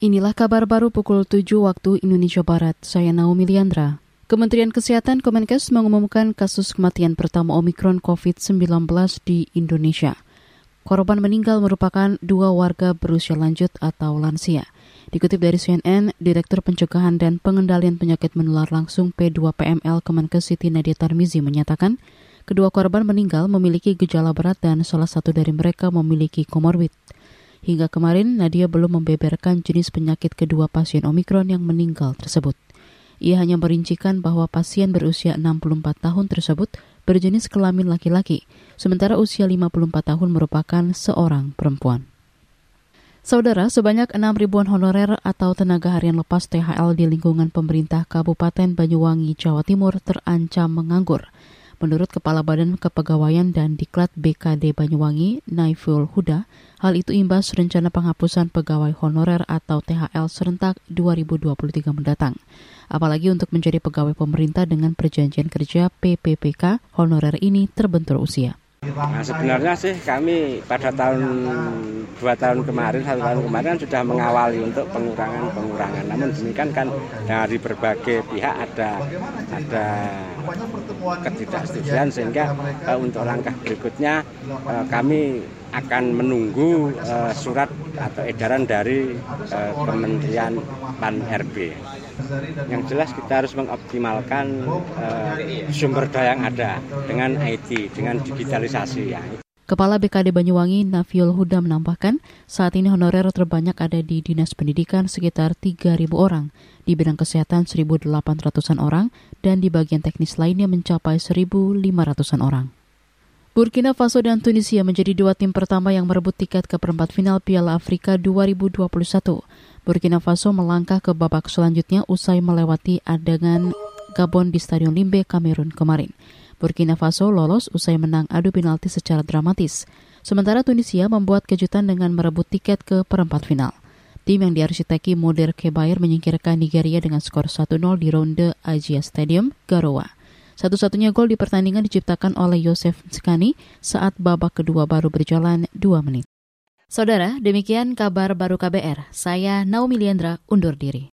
Inilah kabar baru pukul 7 waktu Indonesia Barat. Saya Naomi Liandra. Kementerian Kesehatan Kemenkes mengumumkan kasus kematian pertama Omikron COVID-19 di Indonesia. Korban meninggal merupakan dua warga berusia lanjut atau lansia. Dikutip dari CNN, Direktur Pencegahan dan Pengendalian Penyakit Menular Langsung P2PML Kemenkes Siti Nadia Tarmizi menyatakan, kedua korban meninggal memiliki gejala berat dan salah satu dari mereka memiliki komorbid. Hingga kemarin, Nadia belum membeberkan jenis penyakit kedua pasien Omikron yang meninggal tersebut. Ia hanya merincikan bahwa pasien berusia 64 tahun tersebut berjenis kelamin laki-laki, sementara usia 54 tahun merupakan seorang perempuan. Saudara, sebanyak 6 ribuan honorer atau tenaga harian lepas THL di lingkungan pemerintah Kabupaten Banyuwangi, Jawa Timur terancam menganggur. Menurut Kepala Badan Kepegawaian dan Diklat BKD Banyuwangi, Naiful Huda, hal itu imbas rencana penghapusan pegawai honorer atau THL serentak 2023 mendatang. Apalagi untuk menjadi pegawai pemerintah dengan perjanjian kerja PPPK, honorer ini terbentur usia. Nah, sebenarnya sih kami pada tahun dua tahun kemarin satu tahun kemarin kan sudah mengawali untuk pengurangan pengurangan. Namun demikian kan dari berbagai pihak ada ada ketidaksetujuan sehingga uh, untuk langkah berikutnya uh, kami akan menunggu uh, surat atau edaran dari uh, Kementerian Pan RB. Yang jelas kita harus mengoptimalkan uh, sumber daya yang ada dengan IT, dengan digitalisasi ya. Kepala BKD Banyuwangi Nafiul Huda menambahkan, saat ini honorer terbanyak ada di Dinas Pendidikan sekitar 3.000 orang, di bidang kesehatan 1.800-an orang, dan di bagian teknis lainnya mencapai 1.500-an orang. Burkina Faso dan Tunisia menjadi dua tim pertama yang merebut tiket ke perempat final Piala Afrika 2021. Burkina Faso melangkah ke babak selanjutnya usai melewati adegan Gabon di Stadion Limbe, Kamerun kemarin. Burkina Faso lolos usai menang adu penalti secara dramatis. Sementara Tunisia membuat kejutan dengan merebut tiket ke perempat final. Tim yang diarsiteki Moder Kebair menyingkirkan Nigeria dengan skor 1-0 di ronde Asia Stadium, Garowa. Satu-satunya gol di pertandingan diciptakan oleh Yosef Skani saat babak kedua baru berjalan 2 menit. Saudara, demikian kabar baru KBR. Saya Naomi Liandra undur diri.